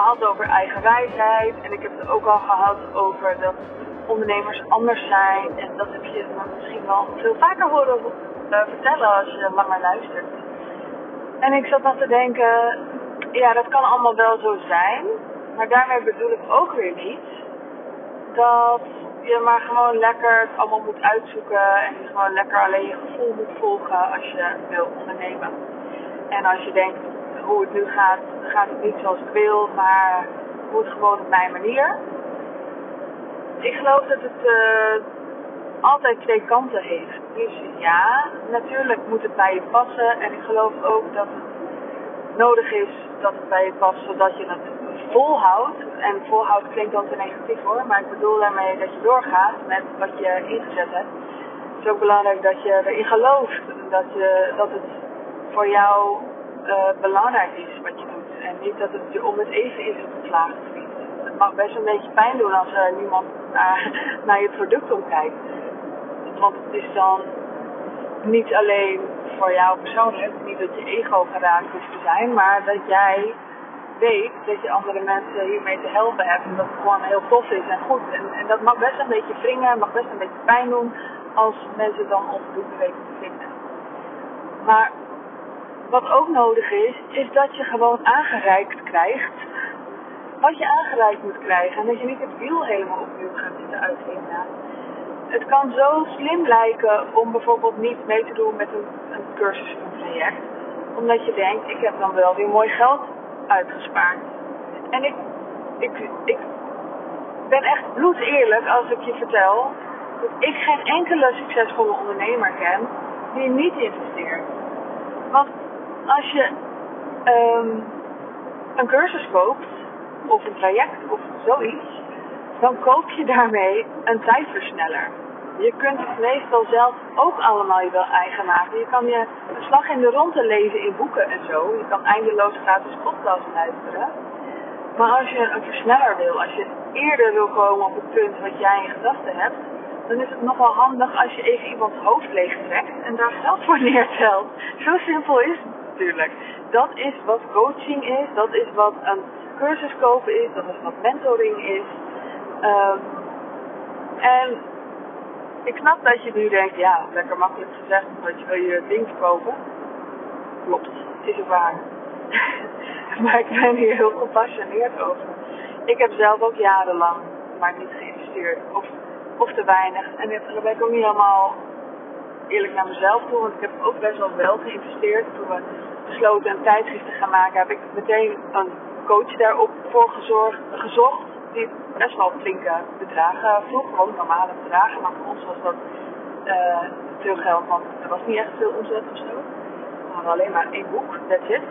gehad over eigen wijsheid. En ik heb het ook al gehad over dat ondernemers anders zijn. En dat heb je misschien wel veel vaker horen uh, vertellen als je langer luistert. En ik zat nog te denken, ja, dat kan allemaal wel zo zijn. Maar daarmee bedoel ik ook weer niet dat je maar gewoon lekker het allemaal moet uitzoeken en gewoon lekker alleen je gevoel moet volgen als je wil ondernemen. En als je denkt hoe het nu gaat, gaat het niet zoals ik wil, maar het moet gewoon op mijn manier. Ik geloof dat het uh, altijd twee kanten heeft. Dus ja, natuurlijk moet het bij je passen en ik geloof ook dat het nodig is dat het bij je past zodat je het volhoudt. En volhoudt klinkt dan te negatief hoor, maar ik bedoel daarmee dat je doorgaat met wat je ingezet hebt. Het is ook belangrijk dat je erin gelooft, dat, je, dat het voor jou uh, belangrijk is wat je doet. En niet dat het je om het even is op het slaaggebied. Het mag best een beetje pijn doen als er niemand naar, naar je product omkijkt. Want het is dan niet alleen voor jou persoonlijk, niet dat je ego geraakt hoeft te zijn, maar dat jij weet dat je andere mensen hiermee te helpen hebt. En dat het gewoon heel tof is en goed. En, en dat mag best een beetje wringen, mag best een beetje pijn doen als mensen dan onvoldoende weten te vinden. Maar wat ook nodig is, is dat je gewoon aangereikt krijgt wat je aangereikt moet krijgen. En dat je niet het wiel helemaal opnieuw gaat zitten uitvinden. Het kan zo slim lijken om bijvoorbeeld niet mee te doen met een, een cursus of een traject. Omdat je denkt, ik heb dan wel weer mooi geld uitgespaard. En ik, ik, ik ben echt bloed eerlijk als ik je vertel dat ik geen enkele succesvolle ondernemer ken die niet investeert. Want als je um, een cursus koopt, of een traject of zoiets, dan koop je daarmee een tijdversneller. Je kunt het meestal zelf ook allemaal je wel eigen maken. Je kan je een slag in de ronde lezen in boeken en zo. Je kan eindeloos gratis podcasts luisteren. Maar als je een versneller wil, als je eerder wil komen op het punt wat jij in gedachten hebt, dan is het nogal handig als je even iemands hoofd leeg trekt en daar geld voor neertelt. Zo simpel is het Dat is wat coaching is, dat is wat een cursus kopen is, dat is wat mentoring is. Um, en ik snap dat je nu denkt, ja, lekker makkelijk gezegd, dat je wil je ding verkopen. Klopt, het is ook waar. maar ik ben hier heel gepassioneerd over. Ik heb zelf ook jarenlang maar niet geïnvesteerd. Of, of te weinig. En daar ben ik ook niet helemaal eerlijk naar mezelf toe. Want ik heb ook best wel wel geïnvesteerd. Toen we besloten een tijdschrift te gaan maken, heb ik meteen een coach daarop voor gezorgd, gezocht die best wel flinke bedragen vroeg. Gewoon normale bedragen, maar voor ons was dat uh, veel geld, want er was niet echt veel omzet of zo. We hadden alleen maar één boek, that's it.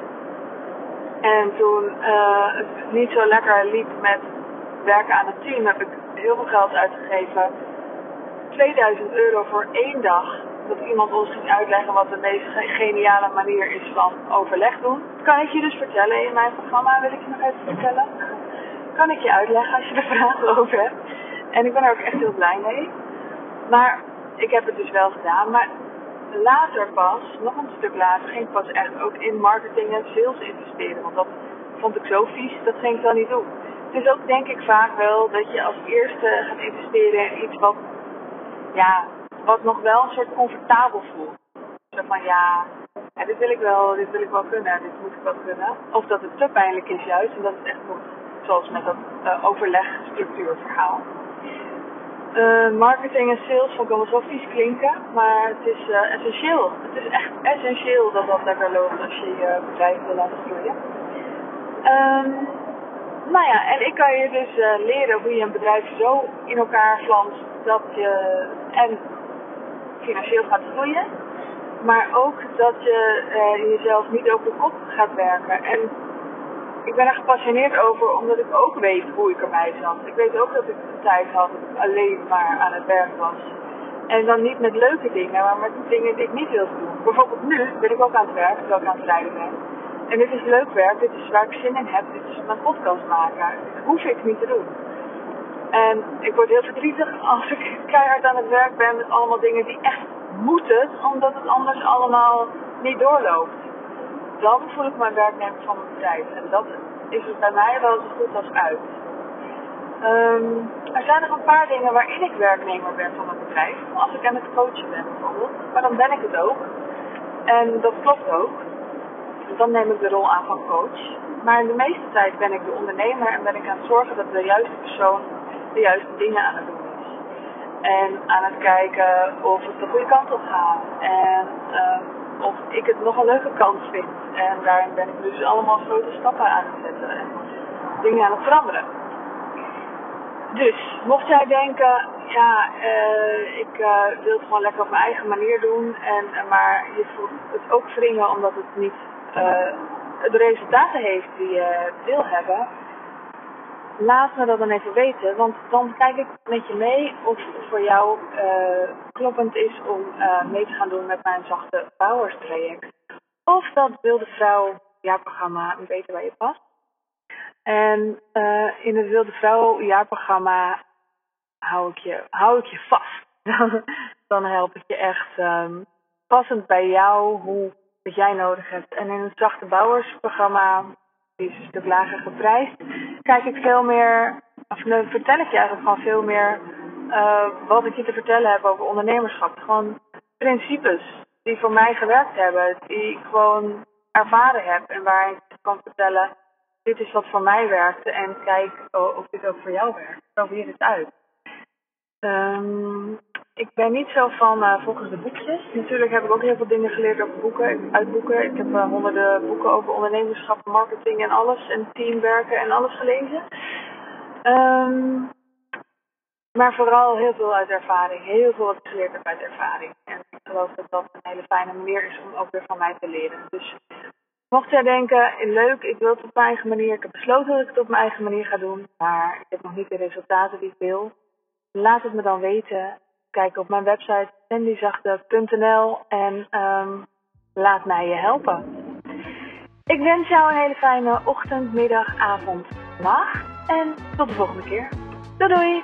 En toen uh, het niet zo lekker liep met werken aan het team, heb ik heel veel geld uitgegeven. 2000 euro voor één dag. Dat iemand ons ging uitleggen wat de meest geniale manier is van overleg doen. Kan ik je dus vertellen in mijn programma, wil ik je nog even vertellen kan ik je uitleggen als je er vragen over hebt. En ik ben er ook echt heel blij mee. Maar ik heb het dus wel gedaan. Maar later pas, nog een stuk later, ging ik pas echt ook in marketing en sales investeren. Want dat vond ik zo vies, dat ging ik dan niet doen. Het is ook denk ik vaak wel dat je als eerste gaat investeren in iets wat, ja, wat nog wel een soort comfortabel voelt. Zo van ja, ja, dit wil ik wel, dit wil ik wel kunnen, dit moet ik wel kunnen. Of dat het te pijnlijk is juist en dat het echt nog zoals met dat uh, overlegstructuurverhaal. Uh, marketing en sales vond ik zo vies klinken, maar het is uh, essentieel. Het is echt essentieel dat dat lekker loopt als je je bedrijf wil laten groeien. Um, nou ja, en ik kan je dus leren hoe je een bedrijf zo in elkaar flanst dat je en financieel gaat groeien, maar ook dat je jezelf niet over de kop gaat werken. En ik ben er gepassioneerd over omdat ik ook weet hoe ik erbij zat. Ik weet ook dat ik een tijd had dat alleen maar aan het werk was. En dan niet met leuke dingen, maar met dingen die ik niet wilde doen. Bijvoorbeeld nu ben ik ook aan het werk, terwijl ik aan het rijden ben. En dit is leuk werk, dit is waar ik zin in heb, dit is mijn podcast maken. Dit hoef ik niet te doen. En ik word heel verdrietig als ik keihard aan het werk ben met allemaal dingen die echt moeten, omdat het anders allemaal niet doorloopt dan voel ik mijn werknemer van mijn bedrijf. En dat is het bij mij wel zo goed als uit. Ehm, er zijn nog een paar dingen waarin ik werknemer ben van het bedrijf. Als ik aan het coachen ben bijvoorbeeld. Maar dan ben ik het ook. En dat klopt ook. Dan neem ik de rol aan van coach. Maar de meeste tijd ben ik de ondernemer en ben ik aan het zorgen dat de juiste persoon de juiste dingen aan het doen is. En aan het kijken of het de goede kant op gaat. En uh, of ik het nog een leuke kans vind. En daarin ben ik dus allemaal grote stappen aan het zetten en dingen aan het veranderen. Dus, mocht jij denken, ja, uh, ik uh, wil het gewoon lekker op mijn eigen manier doen, en, maar je voelt het ook wringen omdat het niet de resultaten heeft die je wil hebben, laat me dat dan even weten. Want dan kijk ik met je mee of het voor jou uh, kloppend is om uh, mee te gaan doen met mijn zachte bouwers traject. Of dat Wilde Vrouw jaarprogramma beter bij je past. En uh, in het Wilde Vrouw jaarprogramma hou ik je, hou ik je vast. dan help ik je echt um, passend bij jou hoe wat jij nodig hebt. En in het zachte bouwersprogramma die is een stuk lager geprijsd, kijk ik veel meer, of nee, vertel ik je eigenlijk gewoon veel meer uh, wat ik je te vertellen heb over ondernemerschap. Gewoon principes die voor mij gewerkt hebben, die ik gewoon ervaren heb en waar ik kan vertellen, dit is wat voor mij werkte en kijk of dit ook voor jou werkt. Probeer het uit. Um, ik ben niet zo van uh, volgens de boekjes. Natuurlijk heb ik ook heel veel dingen geleerd over boeken, uit boeken. Ik heb uh, honderden boeken over ondernemerschap, marketing en alles. En teamwerken en alles gelezen. Um, maar vooral heel veel uit ervaring. Heel veel wat ik geleerd heb uit ervaring. En ik geloof dat dat een hele fijne manier is om ook weer van mij te leren. Dus mocht jij denken, leuk, ik wil het op mijn eigen manier. Ik heb besloten dat ik het op mijn eigen manier ga doen. Maar ik heb nog niet de resultaten die ik wil. Laat het me dan weten kijken op mijn website sandyzachte.nl en um, laat mij je helpen. Ik wens jou een hele fijne ochtend, middag, avond, nacht en tot de volgende keer. Doei doei!